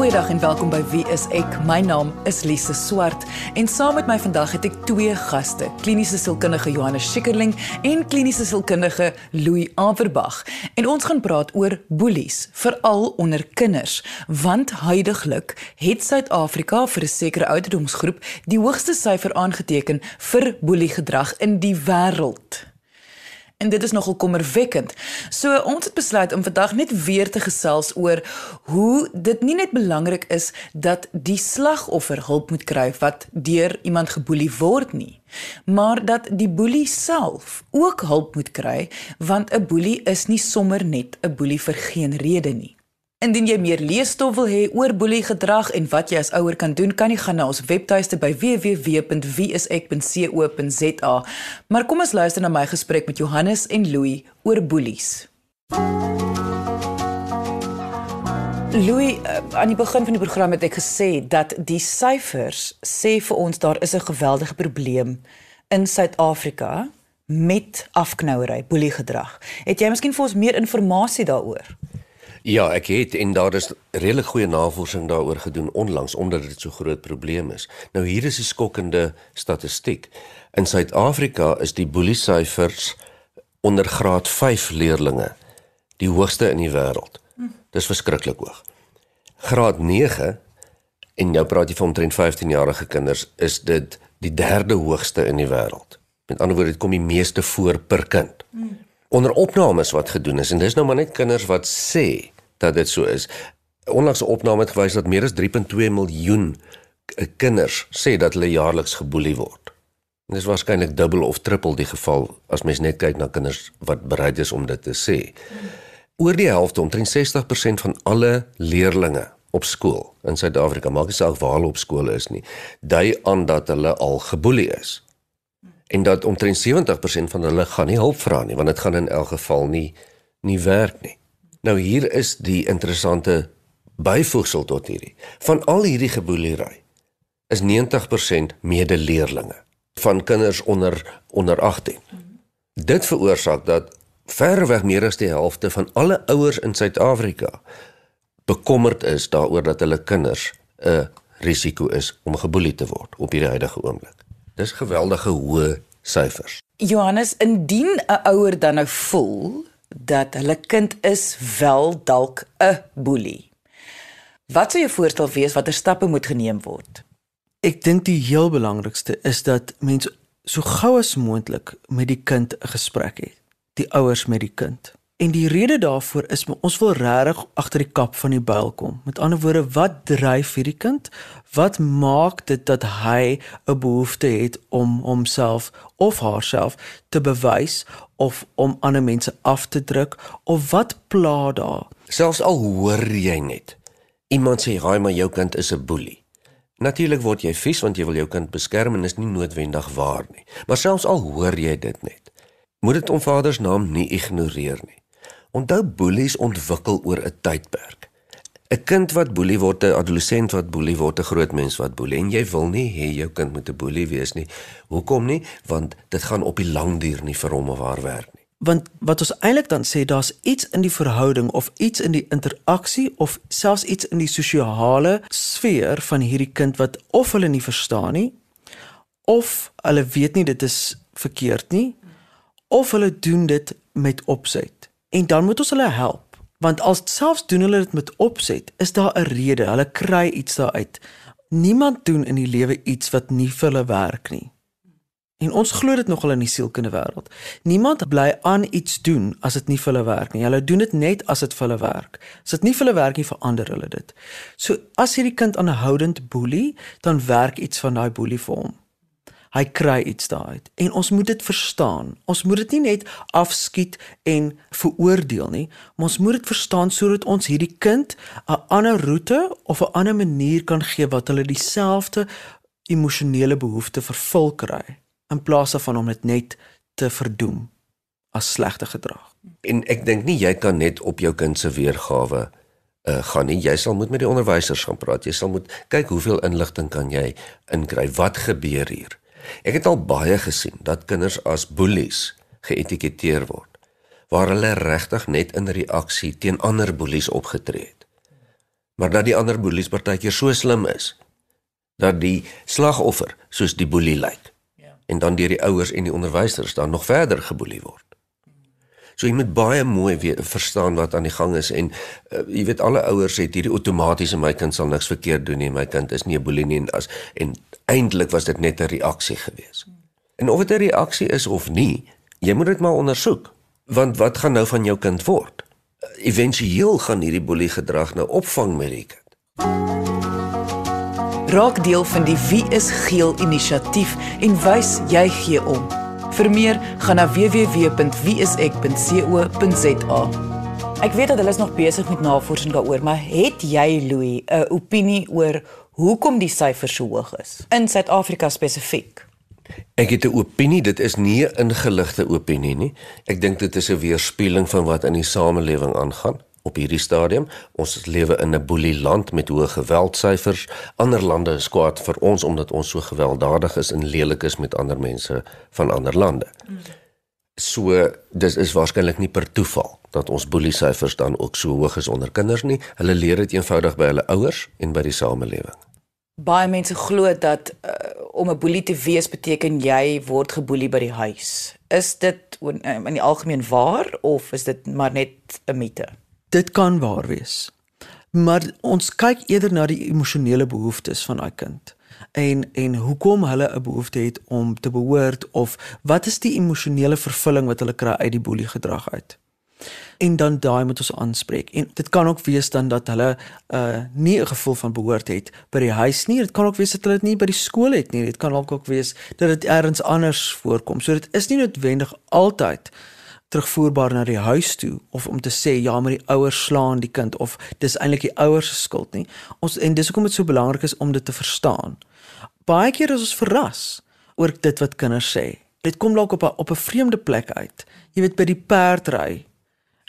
Goeiedag en welkom by Wie is ek? My naam is Lise Swart en saam met my vandag het ek twee gaste, kliniese sielkundige Johannes Schikkerling en kliniese sielkundige Louis Averbag. En ons gaan praat oor boelies, veral onder kinders, want huidigelik het Suid-Afrika vir 'n sekere ouderdomsgroep die hoogste syfer aangeteken vir boeliegedrag in die wêreld. En dit is nogal kommerwekkend. So ons het besluit om vandag net weer te gesels oor hoe dit nie net belangrik is dat die slagoffer hulp moet kry wat deur iemand geboelie word nie, maar dat die boelie self ook hulp moet kry want 'n boelie is nie sommer net 'n boelie vir geen rede nie. Indien jy meer leesstof wil hê oor boeliegedrag en wat jy as ouer kan doen, kan jy gaan na ons webtuiste by www.wieisek.co.za. Maar kom ons luister na my gesprek met Johannes en Louis oor boelies. Louis, eh, aan die begin van die program het ek gesê dat die syfers sê vir ons daar is 'n geweldige probleem in Suid-Afrika met afknouery, boeliegedrag. Het jy miskien vir ons meer inligting daaroor? Ja, ek het en daar is redelik goeie navorsing daaroor gedoen onlangs omdat dit so groot probleem is. Nou hier is die skokkende statistiek. In Suid-Afrika is die boelie syfers onder graad 5 leerdlinge die hoogste in die wêreld. Dis verskriklik hoog. Graad 9 en nou praat jy van omtrent 15-jarige kinders is dit die derde hoogste in die wêreld. Met ander woorde, dit kom die meeste voor per kind. Hmm onder opnames wat gedoen is en dis nou maar net kinders wat sê dat dit so is. Onlangs 'n opname het gewys dat meer as 3.2 miljoen kinders sê dat hulle jaarliks geboelie word. En dis waarskynlik dubbel of triple die geval as mens net kyk na kinders wat bereid is om dit te sê. Oor die helfte, omtrent 60% van alle leerdlinge op skool in Suid-Afrika, maak nie saak waar hulle op skool is nie, dui aan dat hulle al geboelie is en dat omtrent 70% van hulle gaan nie hulp vra nie want dit gaan in elk geval nie nie werk nie. Nou hier is die interessante byvoegsel tot hierdie. Van al hierdie geboelery is 90% medeleerlinge van kinders onder onder 18. Dit veroorsaak dat verreweg meer as die helfte van alle ouers in Suid-Afrika bekommerd is daaroor dat hulle kinders 'n risiko is om geboelie te word op hierdie huidige oomblik. Dis geweldige hoë syfers. Johannes, indien 'n ouer dan nou voel dat hulle kind is wel dalk 'n boelie. Wat sou jou voorstel wees watter stappe moet geneem word? Ek dink die heel belangrikste is dat mense so gou as moontlik met die kind 'n gesprek het. Die ouers met die kind. En die rede daarvoor is ons wil regtig agter die kap van die byl kom. Met ander woorde, wat dryf hierdie kind? Wat maak dit dat hy 'n behoefte het om homself of haarself te bewys of om ander mense af te druk of wat pla daar? Selfs al hoor jy net iemand sê, "Haai, maar jou kind is 'n boelie." Natuurlik word jy vies want jy wil jou kind beskerm en is nie noodwendig waar nie. Maar selfs al hoor jy dit net, moet dit om Vader se naam nie ignoreer nie. Onthou boelies ontwikkel oor 'n tydperk. 'n Kind wat boelie word, 'n adolessent wat boelie word, 'n groot mens wat boelie en jy wil nie hê jou kind moet 'n boelie wees nie. Hoekom nie? Want dit gaan op die lang duur nie vir hom of haar werk nie. Want wat ons eintlik dan sê, daar's iets in die verhouding of iets in die interaksie of selfs iets in die sosiale sfeer van hierdie kind wat of hulle nie verstaan nie of hulle weet nie dit is verkeerd nie of hulle doen dit met opset en dan moet ons hulle help want als selfs doen hulle dit met opset is daar 'n rede. Hulle kry iets daaruit niemand doen in die lewe iets wat nie vir hulle werk nie. En ons glo dit nogal in die sielkundige wêreld niemand bly aan iets doen as dit nie vir hulle werk nie. Hulle doen dit net as dit vir hulle werk. As dit nie vir hulle werk nie verander hulle dit. So as hierdie kind aanhoudend boelie dan werk iets van daai boelie vir hom hy kry iets daaruit en ons moet dit verstaan. Ons moet dit nie net afskiet en veroordeel nie, maar ons moet dit verstaan sodat ons hierdie kind 'n ander roete of 'n ander manier kan gee wat hulle dieselfde emosionele behoefte vervul kry in plaas daarvan om dit net te verdoem as slegte gedrag. En ek dink nie jy kan net op jou kind se weergawe uh, gaan nie. Jy sal moet met die onderwysers gaan praat. Jy sal moet kyk hoeveel inligting kan jy inkry. Wat gebeur hier? Ek het al baie gesien dat kinders as boelies geetiketeer word waar hulle regtig net in reaksie teen ander boelies opgetree het. maar dat die ander boelies partykeer so slim is dat die slagoffer soos die boelie lyk. Ja. En dan deur die ouers en die onderwysers dan nog verder geboelie word. So jy moet baie mooi weet verstaan wat aan die gang is en uh, jy weet alle ouers het hierdie outomatiese my kind sal niks verkeerd doen nie, my kind is nie 'n boelie nie en as en eintlik was dit net 'n reaksie geweest. En of dit 'n reaksie is of nie, jy moet dit maar ondersoek. Want wat gaan nou van jou kind word? Eventueel gaan hierdie boelie gedrag nou opvang met die kind. Raak deel van die Wie is Geel inisiatief en wys jy gee om. Vir meer, gaan na www.wieisek.co.za. Ek weet dat hulle is nog besig met navorsing daaroor, maar het jy Louis 'n opinie oor hoekom die syfer so hoog is in Suid-Afrika spesifiek? Ek het 'n opinie, dit is nie 'n ingeligte opinie nie. Ek dink dit is 'n weerspieëling van wat in die samelewing aangaan op hierdie stadium. Ons lewe in 'n boelie land met hoë geweldsyfers. Ander lande is kwaad vir ons omdat ons so gewelddadig is en lelik is met ander mense van ander lande. So dis is waarskynlik nie per toeval dat ons boelie syfers dan ook so hoog is onder kinders nie. Hulle leer dit eenvoudig by hulle ouers en by die samelewing. Baie mense glo dat uh, om 'n boelie te wees beteken jy word geboelie by die huis. Is dit in die algemeen waar of is dit maar net 'n mite? Dit kan waar wees. Maar ons kyk eerder na die emosionele behoeftes van daai kind en en hoekom hulle 'n behoefte het om te behoort of wat is die emosionele vervulling wat hulle kry uit die boelie gedrag uit. En dan daai moet ons aanspreek. En dit kan ook wees dan dat hulle uh nie 'n gevoel van behoort het by die huis nie. Dit kan ook wees dat hulle dit nie by die skool het nie. Dit kan ook ook wees dat dit elders anders voorkom. So dit is nie noodwendig altyd terugvoerbaar na die huis toe of om te sê ja maar die ouers slaan die kind of dis eintlik die ouers se skuld nie. Ons en dis hoekom dit so belangrik is om dit te verstaan. Baie keer is ons verras oor dit wat kinders sê. Dit kom dalk op 'n op 'n vreemde plek uit. Jy weet by die perdry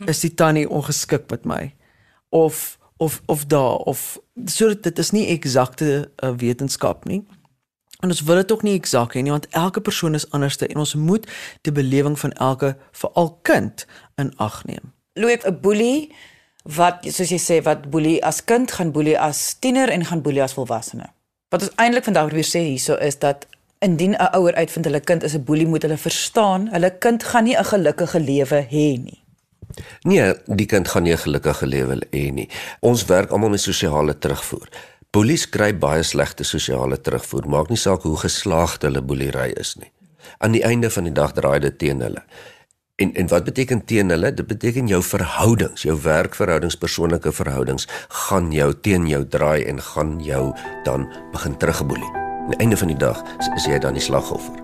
is die tannie ongeskik met my of of of daar of so dit is nie eksakte uh, wetenskap nie. En ons wil dit ook nie eksak hê nie want elke persoon is anders en ons moet die belewing van elke veral kind in ag neem. Loop 'n boelie wat soos jy sê wat boelie as kind gaan boelie as tiener en gaan boelie as volwassene. Wat ons eintlik vandag probeer sê hierso is dat indien 'n ouer uitvind hulle kind is 'n boelie moet hulle verstaan, hulle kind gaan nie 'n gelukkige lewe hê nie. Nee, die kind gaan nie 'n gelukkige lewe hê nie. Ons werk almal met sosiale terugvoer. Boelies kry baie slegte sosiale terugvoer, maak nie saak hoe geslaagd hulle boelery is nie. Aan die einde van die dag draai dit teen hulle. En en wat beteken teen hulle? Dit beteken jou verhoudings, jou werkverhoudings, persoonlike verhoudings gaan jou teen jou draai en gaan jou dan begin terugboelie. Aan die einde van die dag is jy dan die slagoffer.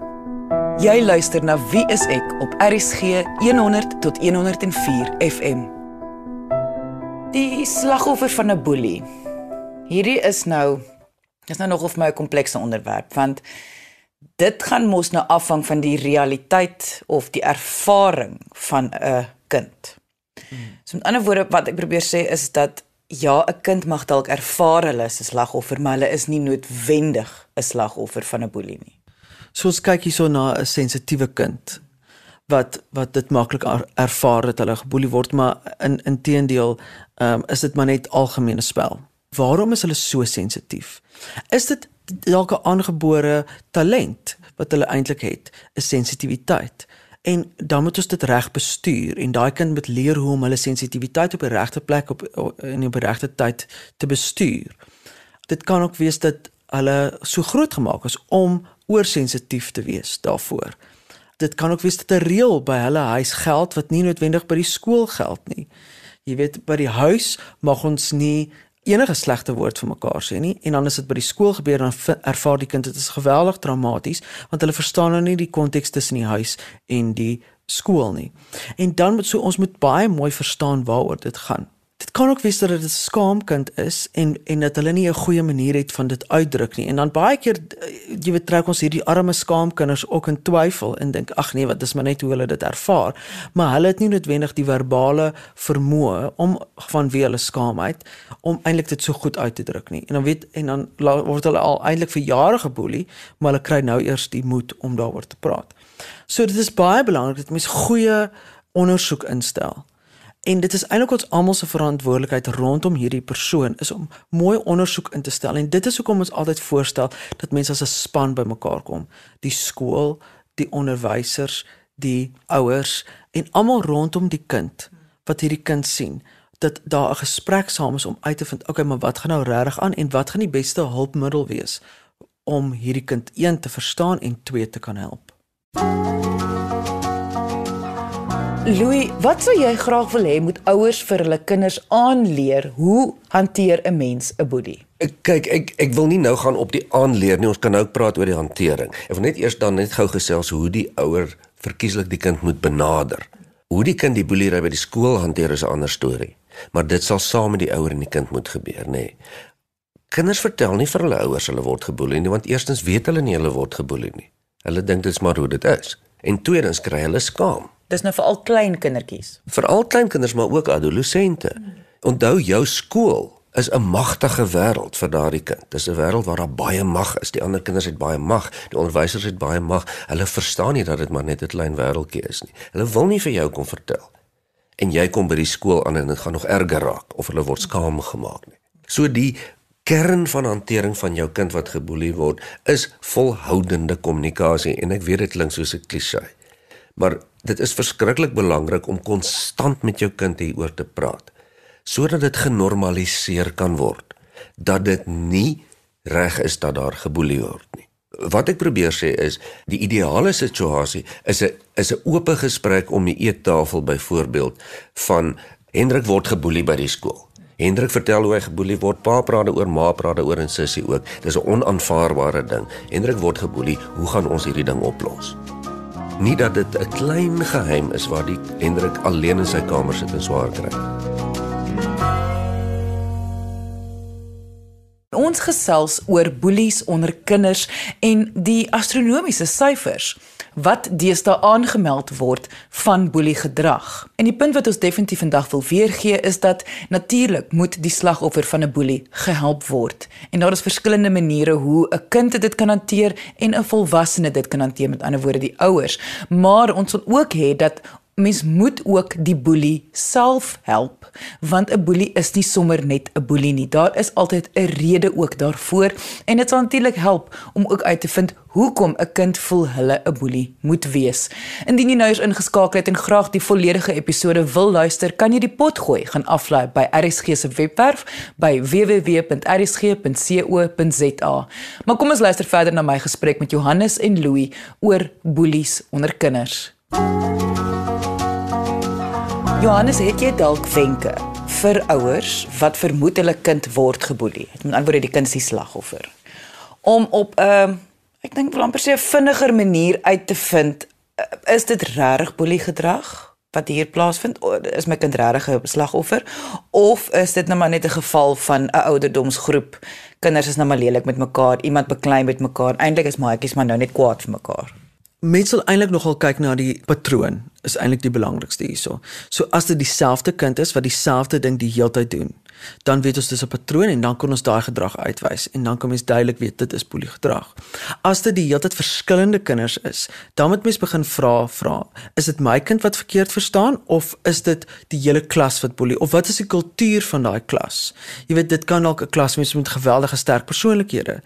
Jy luister na Wie is ek op RSG 100 tot 104 FM. Die slagoffer van 'n boelie. Hierdie is nou is nou nog of my 'n komplekse onderwerp want dit gaan mos nou afhang van die realiteit of die ervaring van 'n kind. So met ander woorde wat ek probeer sê is dat ja, 'n kind mag dalk ervaar hulle is 'n slagoffer, maar hulle is nie noodwendig 'n slagoffer van 'n boelie nie. So ons kyk hierso na 'n sensitiewe kind wat wat dit maklik ervaar dat hulle geboelie word, maar in inteendeel um, is dit maar net algemene spel. Waarom is hulle so sensitief? Is dit dalk 'n aangebore talent wat hulle eintlik het, 'n sensitiwiteit? En dan moet ons dit reg bestuur en daai kind moet leer hoe om hulle sensitiwiteit op die regte plek op in die regte tyd te bestuur. Dit kan ook wees dat hulle so groot gemaak is om oorsensitief te wees daarvoor. Dit kan ook wees dat 'n reël by hulle huis geld wat nie noodwendig by die skool geld nie. Jy weet by die huis mag ons nie enige slegte woord vir mekaar sê nie en dan as dit by die skool gebeur dan ervaar die kind dit is geweldig traumaties want hulle verstaan nou nie die konteks tussen die huis en die skool nie. En dan moet so ons moet baie mooi verstaan waaroor dit gaan. Dit kan ook wees dat dit 'n skaamkind is en en dat hulle nie 'n goeie manier het van dit uitdruk nie. En dan baie keer eh, jy weet trek ons hierdie arme skaamkinders ook in twyfel en dink ag nee, wat is maar net hoe hulle dit ervaar. Maar hulle het nie noodwendig die verbale vermoë om van wie hulle skaamheid om eintlik dit so goed uit te druk nie. En dan weet en dan word hulle al eintlik vir jare geboelie, maar hulle kry nou eers die moed om daaroor te praat. So dit is baie belangrik dat mens goeie ondersoek instel En dit is eintlik ons almal se verantwoordelikheid rondom hierdie persoon is om mooi ondersoek in te stel en dit is hoekom ons altyd voorstel dat mense as 'n span bymekaar kom. Die skool, die onderwysers, die ouers en almal rondom die kind wat hierdie kind sien dat daar 'n gesprek saam is om uit te vind okay maar wat gaan nou regtig aan en wat gaan die beste hulpmiddel wees om hierdie kind een te verstaan en twee te kan help. Louis, wat sou jy graag wil hê moet ouers vir hulle kinders aanleer hoe hanteer 'n mens 'n boelie? Ek kyk ek ek wil nie nou gaan op die aanleer nie. Ons kan nou praat oor die hantering. Ek wil net eers dan net gou gesels hoe die ouer verkieslik die kind moet benader. Hoe die kind die boelery by die skool hanteer is 'n ander storie. Maar dit sal saam met die ouer en die kind moet gebeur, nê. Nee. Kinders vertel nie vir hulle ouers hulle word geboelie nie, want eerstens weet hulle nie hulle word geboelie nie. Hulle dink dit is maar hoe dit is. En tweedens kry hulle skaam. Dis nou vir al klein kindertjies. Vir al klein kinders maar ook adolessente. Onthou jou skool is 'n magtige wêreld vir daardie kind. Dis 'n wêreld waar daar baie mag is. Die ander kinders het baie mag, die onderwysers het baie mag. Hulle verstaan nie dat dit maar net 'n klein wêreldjie is nie. Hulle wil nie vir jou kom vertel. En jy kom by die skool aan en dit gaan nog erger raak of hulle word skaam gemaak nie. So die kern van hantering van jou kind wat geboelie word is volhoudende kommunikasie en ek weet dit klink soos 'n klise. Maar dit is verskriklik belangrik om konstant met jou kind hieroor te praat sodat dit genormaliseer kan word dat dit nie reg is dat daar geboelie word nie. Wat ek probeer sê is die ideale situasie is 'n is 'n oop gesprek om die eettafel byvoorbeeld van Hendrik word geboelie by die skool. Hendrik vertel hoe hy geboelie word. Pa praat oor ma praat oor en sussie ook. Dis 'n onaanvaarbare ding. Hendrik word geboelie. Hoe gaan ons hierdie ding oplos? Nie dat dit 'n klein geheim is waar die Hendrik alleen in sy kamer sit en swaar kry. Ons gesels oor boelies onder kinders en die astronomiese syfers wat deesdae aangemeld word van boeliegedrag. En die punt wat ons definitief vandag wil weergee is dat natuurlik moet die slagoffer van 'n boelie gehelp word. En daar is verskillende maniere hoe 'n kind dit kan hanteer en 'n volwassene dit kan hanteer met ander woorde die ouers. Maar ons wil ook hê dat mens moet ook die boelie self help want 'n boelie is nie sommer net 'n boelie nie. Daar is altyd 'n rede ook daarvoor en dit sal natuurlik help om ook uit te vind hoekom 'n kind voel hulle 'n boelie moet wees. Indien jy nou eens ingeskakel het en graag die volledige episode wil luister, kan jy die pot gooi gaan aflaai by RSG se webwerf by www.rsg.co.za. Maar kom ons luister verder na my gesprek met Johannes en Louis oor boelies onder kinders. Johannes, het jy dalk wenke vir ouers wat vermoed hulle kind word geboelie? Met ander woorde, die kind die slagoffer. Om op 'n uh, ek dink wel amper sê 'n vinniger manier uit te vind, uh, is dit regtig boelie gedrag wat hier plaasvind? Is my kind regtig 'n slagoffer of is dit nou maar net 'n geval van 'n ouderdomsgroep? Kinders is nou maar lelik met mekaar, iemand beklei met mekaar. Eintlik is maatjies maar nou net kwaad vir mekaar. Mense sal eintlik nogal kyk na die patroon is eintlik die belangrikste hierso. So as dit dieselfde kind is wat dieselfde ding die hele tyd doen, dan weet ons dis 'n patroon en dan kan ons daai gedrag uitwys en dan kan mens duidelik weet dit is boeliegedrag. As dit die hele tyd verskillende kinders is, dan moet mens begin vra vra, is dit my kind wat verkeerd verstaan of is dit die hele klas wat boelie of wat is die kultuur van daai klas? Jy weet dit kan dalk 'n klas wees met geweldige sterk persoonlikhede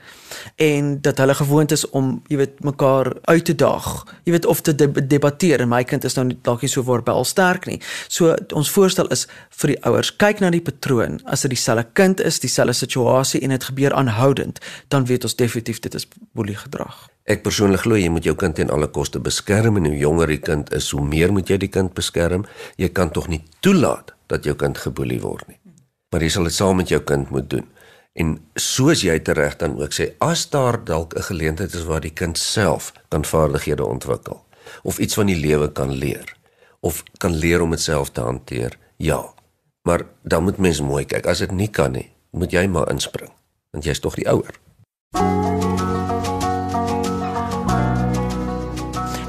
en dat hulle gewoond is om jy weet mekaar uit te daag. Jy weet of te debatteer en my kind is nou dalk nie so voorbel sterk nie. So ons voorstel is vir die ouers kyk na die patroon as dit dieselfde kind is, dieselfde situasie en dit gebeur aanhoudend, dan weet ons definitief dit is boelie gedrag. Ek persoonlik glo jy moet jou kind teen alle koste beskerm en hoe jonger die kind is, hoe meer moet jy die kind beskerm. Jy kan tog nie toelaat dat jou kind geboelie word nie. Maar jy sal dit saam met jou kind moet doen. En soos jy tereg dan ook sê, as daar dalk 'n geleentheid is waar die kind self kan vaardighede ontwikkel of iets van die lewe kan leer of kan leer om dit self te hanteer, ja, Maar dan moet mens mooi kyk. As dit nie kan nie, moet jy maar inspring, want jy's tog die ouer.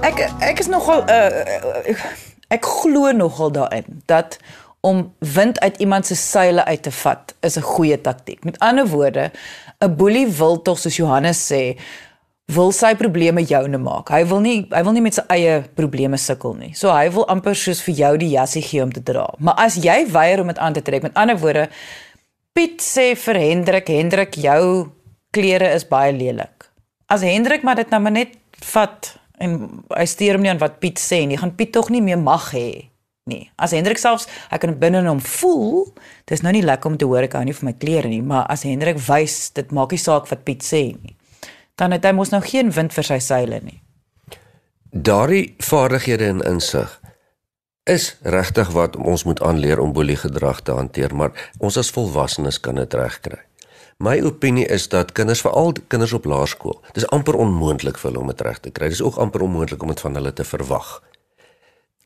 Ek ek is nogal uh, ek glo nogal daarin dat om wind uit iemand se seile uit te vat is 'n goeie taktik. Met ander woorde, 'n boelie wil tog soos Johannes sê wil sy probleme joune maak. Hy wil nie hy wil nie met sy eie probleme sukkel nie. So hy wil amper soos vir jou die jassie gee om te dra. Maar as jy weier om dit aan te trek, met ander woorde, Piet sê vir Hendrik, Hendrik, jou klere is baie lelik. As Hendrik maar dit nou maar net vat en hy steur hom nie aan wat Piet sê nie, gaan Piet tog nie meer mag hê nie. As Hendrik selfs hy kan binne in hom voel, dis nou nie lekker om te hoor ek hou nie vir my klere nie, maar as Hendrik wys dit maak nie saak wat Piet sê nie dan het hy mos nou geen wind vir sy seile nie. Daardie vaardighede en insig is regtig wat ons moet aanleer om boelie gedrag te hanteer, maar ons as volwassenes kan dit regkry. My opinie is dat kinders veral kinders op laerskool, dis amper onmoontlik vir hulle om dit reg te kry. Dis ook amper onmoontlik om dit van hulle te verwag.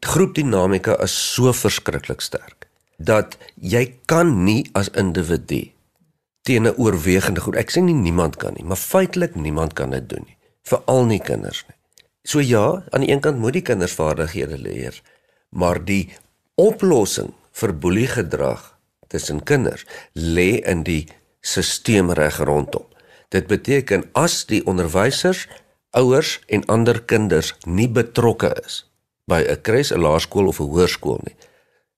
Groepdinamika is so verskriklik sterk dat jy kan nie as individu teen 'n oorwegende groep. Ek sê nie niemand kan nie, maar feitelik niemand kan dit doen nie, veral nie kinders nie. So ja, aan die een kant moet die kinders vaardighede leer, maar die oplossing vir boeliegedrag tussen kinders lê in die stelsel reg rondom. Dit beteken as die onderwysers, ouers en ander kinders nie betrokke is by 'n kruis, 'n laerskool of 'n hoërskool nie,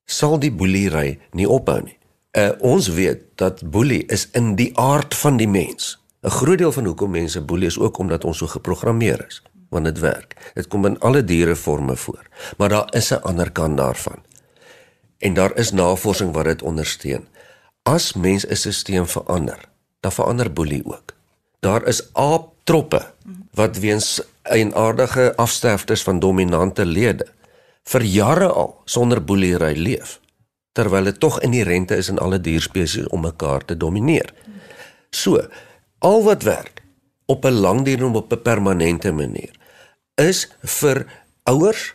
sal die boelery nie ophou nie. Uh, ons weet dat boelie is in die aard van die mens. 'n Groot deel van hoekom mense boelie is ook omdat ons so geprogrammeer is, want dit werk. Dit kom in alle diereforme voor. Maar daar is 'n ander kant daarvan. En daar is navorsing wat dit ondersteun. As mens 'n stelsel verander, dan verander boelie ook. Daar is aaptroppe wat weens eienaardige afsterftes van dominante lede vir jare al sonder boeliery leef terwyl dit tog inherente is in alle dierspesies om mekaar te domineer. So, al wat werk op 'n langdurige op 'n permanente manier is vir ouers,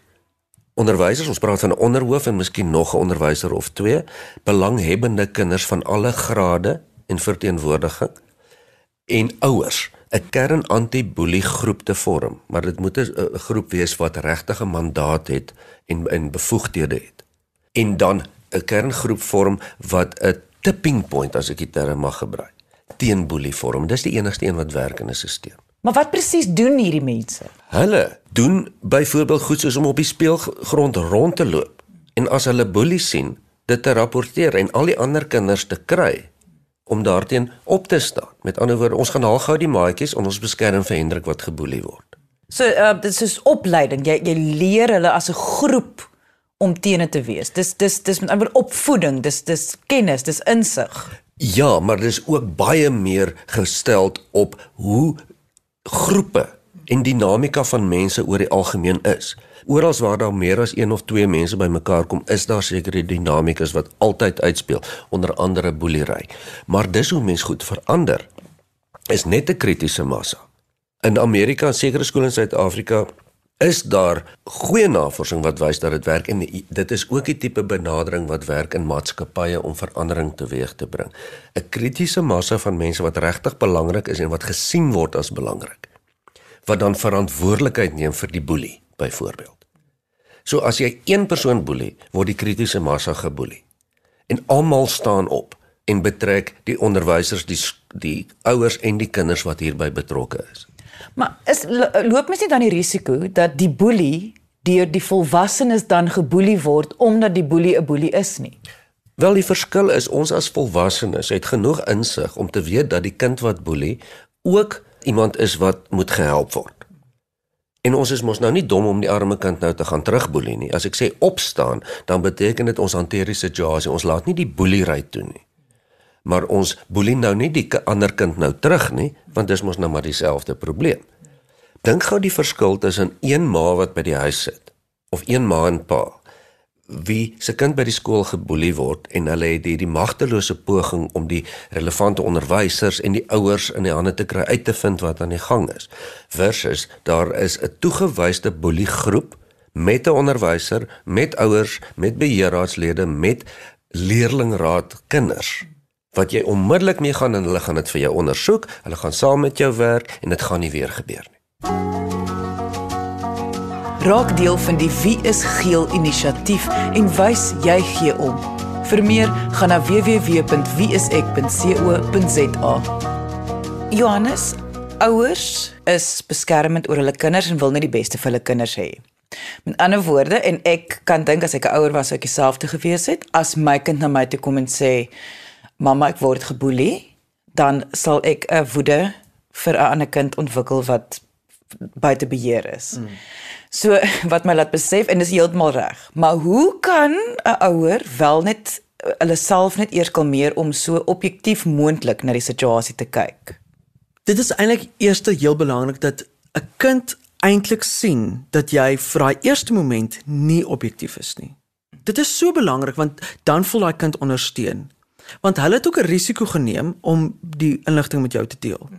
onderwysers, ons praat van 'n onderhoof en miskien nog 'n onderwyser of twee, belanghebbende kinders van alle grade en verteenwoordiging en ouers 'n kern anti-boelie groep te vorm, maar dit moet 'n groep wees wat regtig 'n mandaat het en en bevoegdhede het. En dan 'n kerngroep vorm wat 'n tipping point as ek die term mag gebruik teen boelie vorm. Dis die enigste een wat werk in 'n stelsel. Maar wat presies doen hierdie mense? Hulle doen byvoorbeeld goed soos om op die speelgrond rond te loop en as hulle boelie sien, dit te rapporteer en al die ander kinders te kry om daarteen op te staan. Met ander woorde, ons gaan haal gou die maatjies en ons beskerm vir Hendrik wat geboelie word. So, uh, dit is opleiding. Jy jy leer hulle as 'n groep om teene te wees. Dis dis dis met ander opvoeding, dis dis kennis, dis insig. Ja, maar dis ook baie meer gestel op hoe groepe en dinamika van mense oor die algemeen is. Orals waar daar meer as een of twee mense bymekaar kom, is daar sekere dinamikas wat altyd uitspeel, onder andere boelery. Maar dis hoe mens goed verander is net 'n kritiese massa. In Amerika, sekere skole in Suid-Afrika is daar goeie navorsing wat wys dat dit werk en dit is ook die tipe benadering wat werk in maatskappye om verandering teweeg te bring. 'n Kritiese massa van mense wat regtig belangrik is en wat gesien word as belangrik. Wat dan verantwoordelikheid neem vir die boelie byvoorbeeld. So as jy een persoon boelie, word die kritiese massa geboelie. En almal staan op en betrek die onderwysers, die die ouers en die kinders wat hierby betrokke is. Maar is loop mens nie dan die risiko dat die boelie deur die volwassenes dan geboelie word omdat die boelie 'n boelie is nie? Wel die verskil is ons as volwassenes het genoeg insig om te weet dat die kind wat boelie ook iemand is wat moet gehelp word. En ons is mos nou nie dom om die arme kind nou te gaan terugboelie nie. As ek sê opstaan, dan beteken dit ons hanteer die situasie. Ons laat nie die boeliery toe nie maar ons boelie nou nie die ander kind nou terug nie, want dis mos nou maar dieselfde probleem. Dink gou die verskil tussen een ma wat by die huis sit of een ma en pa wie se kind by die skool geboelie word en hulle het hierdie magtelose poging om die relevante onderwysers en die ouers in die hande te kry uit te vind wat aan die gang is versus daar is 'n toegewyde boeliegroep met 'n onderwyser, met ouers, met beheerraadslede, met leerlingraad kinders wat jy onmiddellik mee gaan en hulle gaan dit vir jou ondersoek, hulle gaan saam met jou werk en dit gaan nie weer gebeur nie. Raak deel van die Wie is geel inisiatief en wys jy gee om. Vir meer gaan na www.wieisek.co.za. Johannes, ouers is beskermend oor hulle kinders en wil net die beste vir hulle kinders hê. Met ander woorde en ek kan dink as ek 'n ouer was sou ek dieselfde gewees het as my kind na my toe kom en sê mamma ek word geboelie, dan sal ek 'n woede vir 'n ander kind ontwikkel wat buite beheer is. Mm. So wat my laat besef en dis heeltemal reg. Maar hoe kan 'n ouer wel net hulle self net eers kalmeer om so objektief moontlik na die situasie te kyk? Dit is eintlik eers heel belangrik dat 'n kind eintlik sien dat jy vir daai eerste moment nie objektief is nie. Dit is so belangrik want dan voel daai kind ondersteun. Want hulle het ook 'n risiko geneem om die inligting met jou te deel.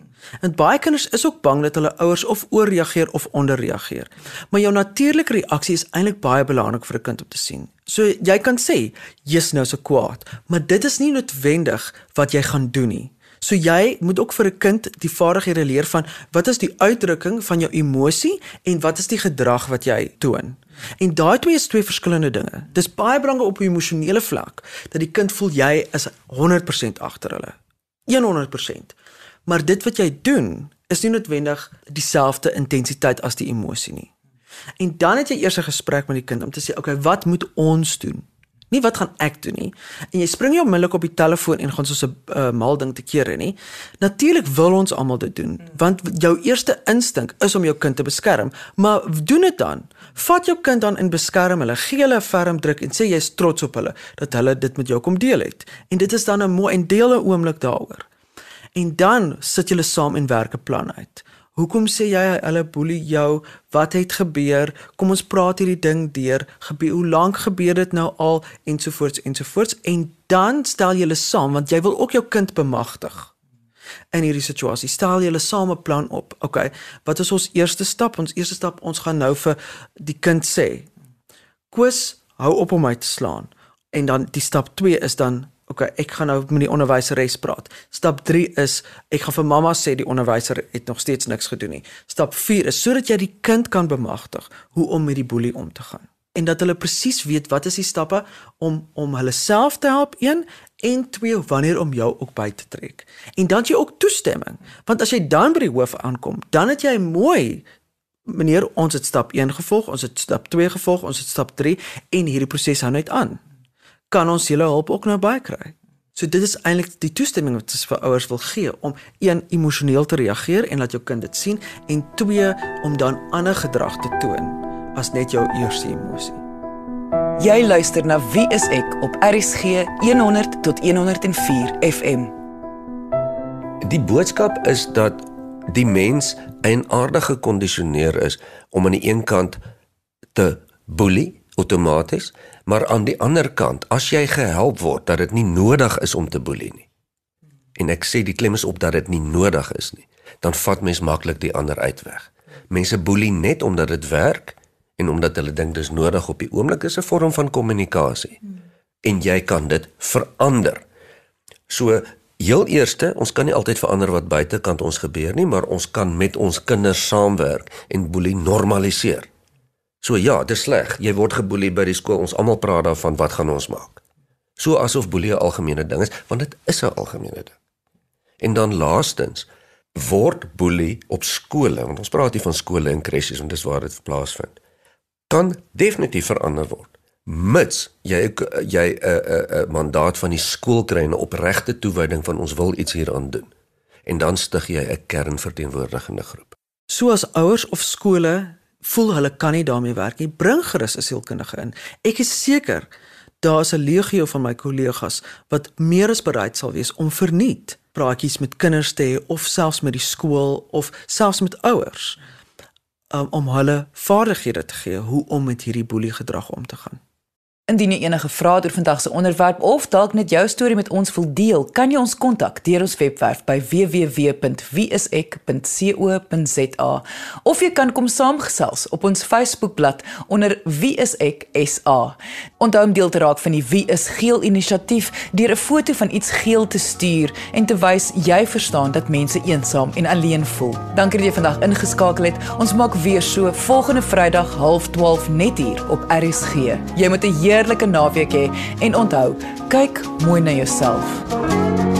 En baie kinders is ook bang dat hulle ouers of ooreageer of onderreageer. Maar jou natuurlike reaksie is eintlik baie belangrik vir 'n kind om te sien. So jy kan sê, "Jy's nou so kwaad," maar dit is nie noodwendig wat jy gaan doen nie. So jy moet ook vir 'n kind die vaardighede leer van wat is die uitdrukking van jou emosie en wat is die gedrag wat jy toon. En daai twee is twee verskillende dinge. Dis baie belangrik op 'n emosionele vlak dat die kind voel jy is 100% agter hulle. 100%. Maar dit wat jy doen is nie noodwendig dieselfde intensiteit as die emosie nie. En dan het jy eers 'n gesprek met die kind om te sê, "Oké, okay, wat moet ons doen?" Nie wat gaan ek doen nie. En jy spring nie onmiddellik op die telefoon en gaan soos 'n uh, mal ding te kere nie. Natuurlik wil ons almal dit doen, want jou eerste instink is om jou kind te beskerm, maar doen dit dan. Vat jou kind dan in beskerm hulle, gee hulle 'n ferm druk en sê jy's trots op hulle dat hulle dit met jou kom deel het. En dit is dan 'n mooi en deel 'n oomblik daaroor. En dan sit julle saam en werk 'n plan uit. Hoekom sê jy hulle boelie jou? Wat het gebeur? Kom ons praat hierdie ding deur. Gebeur hoe lank gebeur dit nou al ensovoorts ensovoorts en dan stel julle saam want jy wil ook jou kind bemagtig. In hierdie situasie stel julle saam 'n plan op. OK, wat is ons eerste stap? Ons eerste stap, ons gaan nou vir die kind sê: "Koos, hou op om my te slaan." En dan die stap 2 is dan okay, ek gaan nou met die onderwyseres praat. Stap 3 is ek gaan vir mamma sê die onderwyser het nog steeds niks gedoen nie. Stap 4 is sodat jy die kind kan bemagtig hoe om met die boelie om te gaan. En dat hulle presies weet wat is die stappe om om hulle self te help een en twee wanneer om jou ook by te trek. En dan jy ook toestemming. Want as jy dan by die hoof aankom, dan het jy mooi Meneer, ons het stap 1 gevolg, ons het stap 2 gevolg, ons het stap 3 en hierdie proses hou net aan kan ons julle hulp ook nou baie kry. So dit is eintlik die toestemming wat ons vir ouers wil gee om een emosioneel te reageer en laat jou kind dit sien en twee om dan ander gedrag te toon as net jou eerste emosie. Jy luister na Wie is ek op RSG 100 tot 104 FM. Die boodskap is dat die mens eienaardig gekondisioneer is om aan die een kant te boelie outomaties Maar aan die ander kant, as jy gehelp word dat dit nie nodig is om te boelie nie. En ek sê die klem is op dat dit nie nodig is nie, dan vat mens maklik die ander uitweg. Mense boelie net omdat dit werk en omdat hulle dink dis nodig op die oomblik is 'n vorm van kommunikasie. En jy kan dit verander. So heel eerste, ons kan nie altyd verander wat buitekant ons gebeur nie, maar ons kan met ons kinders saamwerk en boelie normaliseer. So ja, dis sleg. Jy word geboelie by die skool. Ons almal praat daarvan wat gaan ons maak. So asof boelie 'n algemene ding is, want dit is 'n algemene ding. En dan laastens word boelie op skole, want ons praat hier van skole en kressies en dis waar dit plaasvind. Kan definitief verander word mits jy jy 'n 'n 'n mandaat van die skool kry en 'n opregte toewyding van ons wil iets hieraan doen. En dan stig jy 'n kernverteenwoordigende groep. So as ouers of skole voel hulle kan nie daarmee werk nie, bring gerus 'n sielkundige in. Ek is seker daar's 'n legio van my kollegas wat meer as bereid sal wees om verniet praatjies met kinders te hê of selfs met die skool of selfs met ouers um, om hulle vaardighede te gee hoe om met hierdie boelie gedrag om te gaan. Indien jy enige vrae oor vandag se onderwerp of dalk net jou storie met ons wil deel, kan jy ons kontak deur ons webwerf by www.wieisek.co.za of jy kan kom saamgesels op ons Facebookblad onder wieiseksa. Onthou om deel te raak van die Wie is Geel inisiatief deur 'n foto van iets geel te stuur en te wys jy verstaan dat mense eensaam en alleen voel. Dankie dat jy vandag ingeskakel het. Ons maak weer so volgende Vrydag 12:30 net hier op RSG. Jy moet 'n heerlike naweek hê en onthou, kyk mooi na jouself.